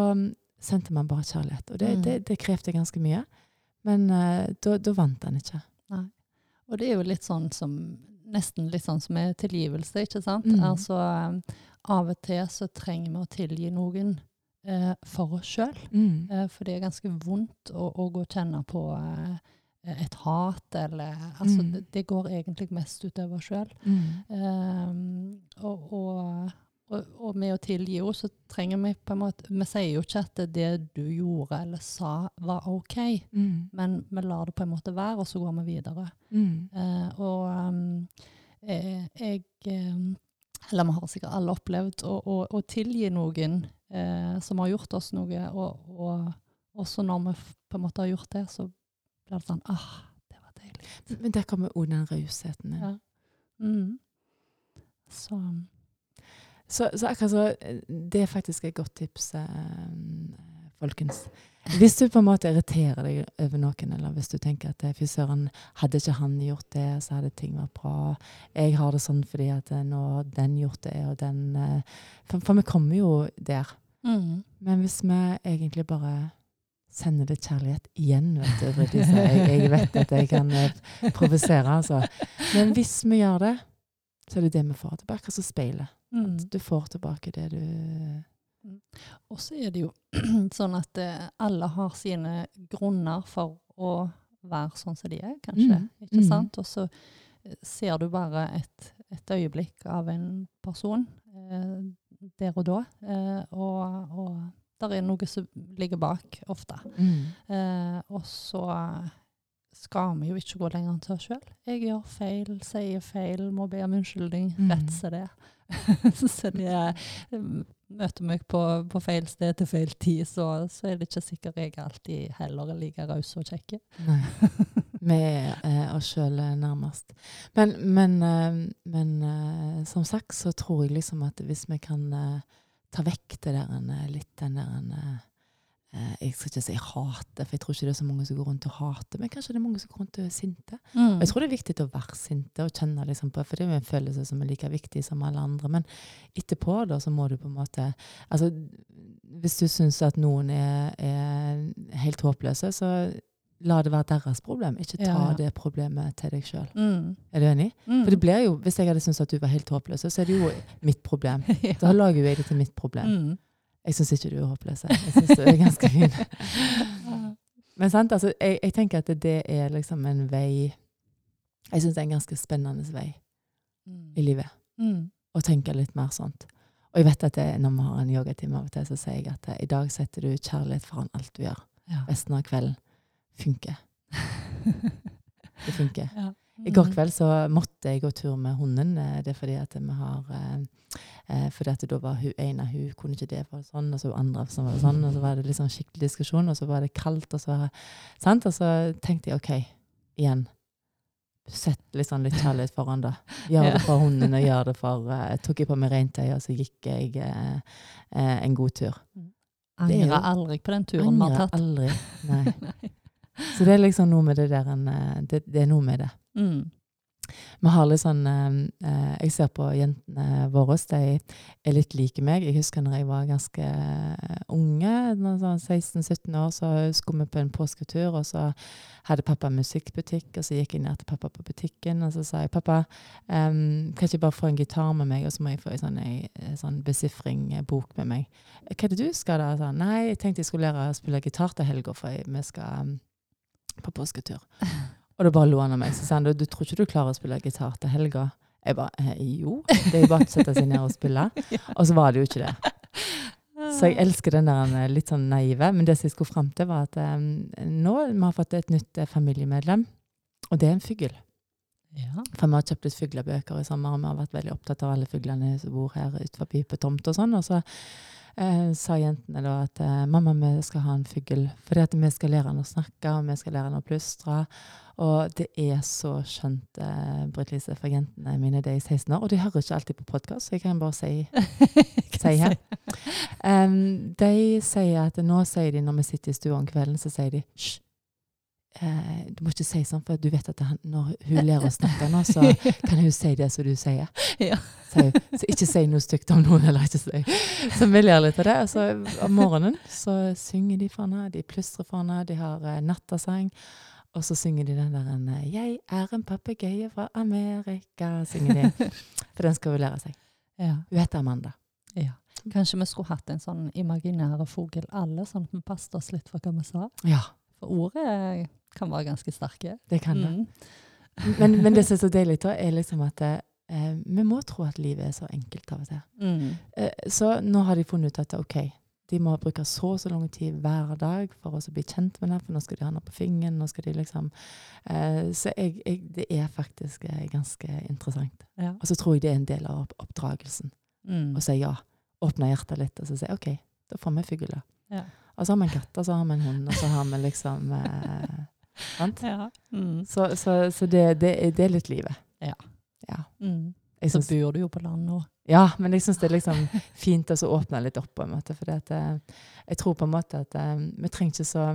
sendte man bare kjærlighet. Og det, Mm. det, det krevde ganske mye. Men uh, da, vant han ikke. Og det er jo litt sånn som Nesten litt sånn som med tilgivelse, ikke sant? Mm. Altså eh, av og til så trenger vi å tilgi noen eh, for oss sjøl. Eh, for det er ganske vondt å, å gå og kjenne på eh, et hat, eller Altså, Mm. det, det går egentlig mest utover sjøl. Mm. og, og, og, og med å tilgi henne, så trenger vi på en måte Vi sier jo ikke at det du gjorde eller sa, var OK, Mm. men vi lar det på en måte være, og så går vi videre. Mm. Eh, og um, eh, jeg um, eller vi har sikkert alle opplevd å, å, å tilgi noen eh, som har gjort oss noe, og, og også når vi på en måte har gjort det, så blir det sånn ah, det var deilig. Men der kommer òg den rausheten inn. Ja. Mm. Så Så, så akkurat så eh, Det er faktisk et godt tips, eh, folkens. Hvis du på en måte irriterer deg over noen, eller hvis du tenker at eh, fy søren, hadde ikke han gjort det, så hadde ting vært bra. Jeg har det sånn fordi at eh, nå den gjort det, og den For, for vi kommer jo der. mm. Men hvis vi egentlig bare sender det kjærlighet igjen, vet du, så jeg, jeg vet at jeg kan provosere, altså. Men hvis vi gjør det, så er det det vi får tilbake. Altså speilet. Mm. At du får tilbake det du Og så er det jo sånn at eh, alle har sine grunner for å være sånn som de er, kanskje. Mm. Ikke Mm. sant? Og så eh, ser du bare et, et øyeblikk av en person eh, der og da. Eh, og, og der er noe som ligger bak, ofte. Eh, og så skal vi jo ikke gå lenger enn til oss sjøl. Jeg gjør feil, sier feil, må be om unnskyldning. Mm. Rett som det. så det er Møter meg på, på feil sted til feil tid, så, så er det ikke sikkert jeg alltid heller er like raus og kjekk. med Vi er eh, oss sjøl nærmest. Men, men, eh, men eh, som sagt så tror jeg liksom at hvis vi kan eh, ta vekk det der en, eh, litt den der en, eh, eh, Jeg skal ikke si hate, for jeg tror ikke det er så mange som går rundt og hater, men kanskje det er mange som går rundt og er sinte. Mm. Og jeg tror det er viktig å være sinte og kjenne liksom på, for det er jo en følelse som er like viktig som alle andre. Men etterpå da, så må du på en måte altså Hvis du syns at noen er, er helt håpløse, så la det være deres problem. Ikke ta Ja, ja. det problemet til deg sjøl. Mm. Er du enig? Mm. For det blir jo, Hvis jeg hadde syntes at du var helt håpløs, så er det jo mitt problem. ja. Da lager jeg det til mitt problem. Mm. Jeg syns ikke du er håpløs. Jeg syns du er ganske fin. Men sant, altså, jeg, jeg tenker at det er liksom en vei Jeg syns det er en ganske spennende vei i livet. Mm. Å tenke litt mer sånt. Og jeg vet at det, når vi har en yogatime av og til, så sier jeg at eh, i dag setter du kjærlighet foran alt du gjør. Ja. Resten av kvelden funker. Det funker. ja. I går kveld så måtte jeg gå tur med hunden. eh, Det er fordi at vi har eh, eh, fordi at da var hun ene hun kunne ikke det, for sånn, og så andre som var sånn, og så var det liksom skikkelig diskusjon, og så var det kaldt, og så sant? Og så tenkte jeg OK, igjen. Sett sånn litt kjærlighet foran, da. Gjør det for hunden, og gjør det for eh, Tok jeg på meg regntøy, og så gikk jeg eh, eh, en god tur. Er Angrer aldri på den turen vi har Angrer tatt. aldri. Nei. Så det er liksom noe med det der en, det, det er noe med det. Mm. Vi har litt sånn eh, eh, Jeg ser på jentene våre, de er litt like meg. Jeg husker når jeg var ganske eh, unge, sånn 16-17 år, så skulle vi på en påsketur, og så hadde pappa musikkbutikk, og så gikk jeg ned til pappa på butikken, og så sa jeg pappa, um, kan ikke bare få en gitar med meg, og så må jeg få en sånn, sånn besifring-bok med meg. Hva er det du skal da? Så, Nei, jeg tenkte jeg skulle lære å spille gitar til helga, for vi skal em, på påsketur. Og da bare lo han av meg. Så sa han, du, du tror ikke du klarer å spille gitar til helga? Jeg bare, eh, jo, det er jo bare å sette seg ned og spille. Og så var det jo ikke det. Så jeg elsker den der eh, litt sånn naive. Men det som jeg skulle fram til, var at um, nå vi har fått et nytt familiemedlem, og det er en fugl. Ja. For vi har kjøpt litt fuglebøker i sommer, og vi har vært veldig opptatt av alle fuglene som bor her utenfor på tomt og sånn. Og så eh, sa jentene da at eh, mamma, vi skal ha en fugl, at vi skal lære han å snakke, og vi skal lære han å plystre. Og det er så skjønt, eh, Britt Lise, for jentene mine de er 16 år. Og de hører ikke alltid på podkast, så jeg kan bare si si her. Um, de sier at nå sier de når vi sitter i stua om kvelden, så sier de hysj. Eh, du må ikke si sånn, for du vet at han, når hun lærer å snakke nå, så kan hun si det som du sier. Ja. Så. Så ikke si noe stygt om noen, eller ikke si. Så vi ler litt av det. Og så om morgenen så synger de for henne, de plystrer for henne, de har eh, nattasang. Og så synger de den der en, eh, 'Jeg er en papegøye fra Amerika', synger de. For den skal hun lære seg. Ja. Hun heter Amanda. ja. Kanskje vi skulle hatt en sånn imaginære fugl alle, sånn at vi passet oss litt for hva vi sa. Ja, For ordet kan være ganske sterke. det kan det. Mm. Men, men det som er så deilig, da, er liksom at eh, vi må tro at livet er så enkelt av og til. Mm. Eh, så nå har de funnet ut at OK, De må bruke så og så lang tid hver dag for å bli kjent med den, for nå skal de ha noe på fingeren. nå skal de liksom... Eh, så jeg, jeg, det er faktisk eh, ganske interessant. Ja. Og så tror jeg det er en del av oppdragelsen. Mm. Å si ja. Åpne hjertet litt, og så si OK, da får vi fugler. Ja. Og så har vi en katt, og så har vi en hund, og så har vi liksom eh? Ja. Mm. Så, så, så det, det, det er litt livet. Ja. ja. Mm. Jeg Så bor du jo på land nå. ja, men jeg syns det er liksom fint å åpne litt opp. på en måte, for jeg tror på en måte at eh, vi trenger ikke så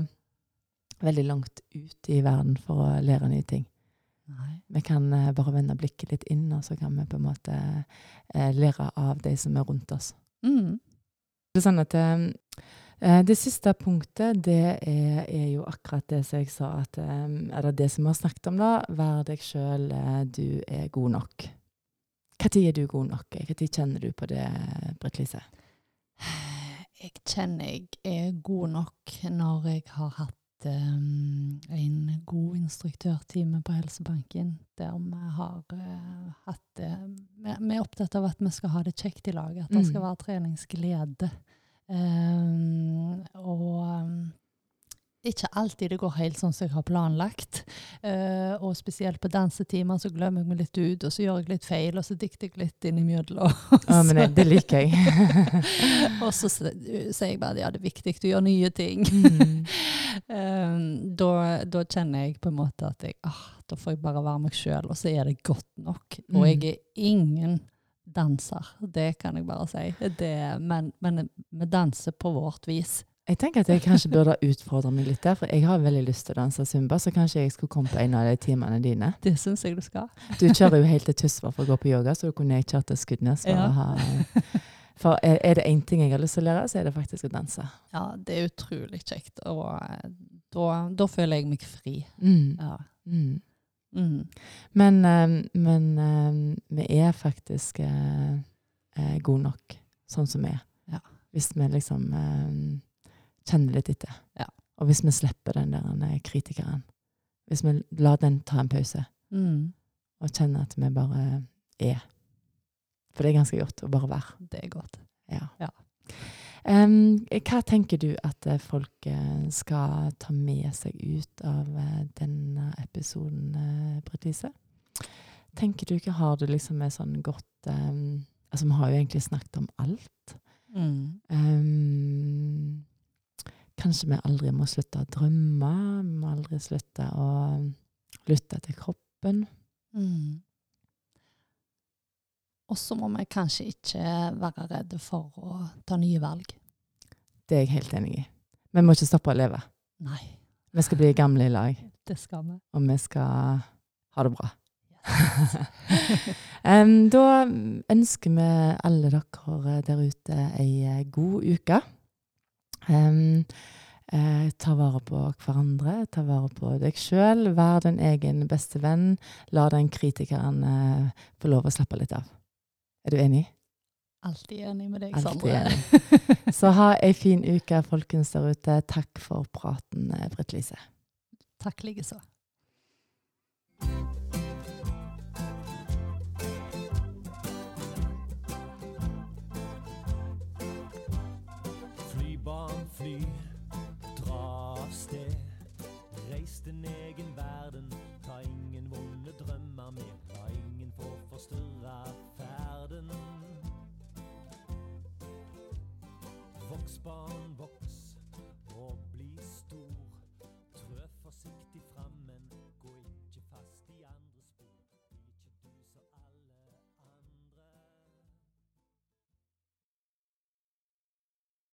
veldig langt ut i verden for å lære nye ting. Nei. Vi kan eh, bare vende blikket litt inn, og så kan vi på en måte eh, lære av de som er rundt oss. Mm. Det er sånn at eh, eh, det siste punktet, det er, er jo akkurat det som jeg sa at eh, Eller det som vi har snakket om, da. Vær deg sjøl, du er god nok. Når er du god nok? Når kjenner du på det, Britt Lise? Jeg kjenner jeg er god nok når jeg har hatt um, en god instruktørtime på Helsebanken, der vi har uh, hatt det vi, vi er opptatt av at vi skal ha det kjekt i lag, at det Mm. skal være treningsglede. Um, og um, ikke alltid det går helt sånn som jeg har planlagt. Uh, og spesielt på dansetimer så glemmer jeg meg litt ut, og så gjør jeg litt feil, og så dikter jeg litt innimellom. Ja, men det, det liker jeg. og så sier jeg bare at ja, det er viktig å gjøre nye ting. Mm. um, da, da kjenner jeg på en måte at jeg, ah, da får jeg bare være meg sjøl, og så er det godt nok. Og Mm. jeg er ingen danser, det kan jeg bare si. Det, men, men vi danser på vårt vis. Jeg tenker at jeg kanskje burde utfordre meg litt der, for jeg har veldig lyst til å danse zumba, så kanskje jeg skulle komme på en av de timene dine. Det syns jeg du skal. Du kjører jo helt til Tysvær for å gå på yoga, så du kunne jeg kjørt til Skudenes. For, Ja. å ha, for er, er det én ting jeg har lyst til å lære, så er det faktisk å danse. Ja, det er utrolig kjekt, og eh, da, da føler jeg meg fri. Mm. Ja. Mm. Mm. Men, eh, men eh, vi er faktisk eh, gode nok sånn som vi er. Ja. Hvis vi liksom kjenner litt etter. Ja. Og hvis vi slipper den der kritikeren. Hvis vi lar den ta en pause, Mm. og kjenner at vi bare er. For det er ganske godt å bare være. Det er godt. Ja. Ja. Hva tenker du at eh, folk eh, skal ta med seg ut av eh, denne episoden, uh, Britt Lise? Tenker du ikke har du liksom et sånn godt um, Altså, vi har jo egentlig snakket om alt. Mm. Um, kanskje vi aldri må slutte å drømme. Vi må aldri slutte å lytte til kroppen. Mm. Og så må vi kanskje ikke være redde for å ta nye valg. Det er jeg helt enig i. Vi må ikke stoppe å leve. Nei, Vi skal bli gamle i lag. det skal vi. og vi skal ha det bra. um, da ønsker vi alle dere der ute ei eh, god uke. Um, eh, ta vare på hverandre, ta vare på deg sjøl. Vær din egen beste venn. La den kritikeren eh, få lov å slappe litt av. Er du enig? Alltid enig med deg, Sandre. Så ha ei fin uke, folkens der ute. Takk for praten, eh, Britt Lise. Takk likeså.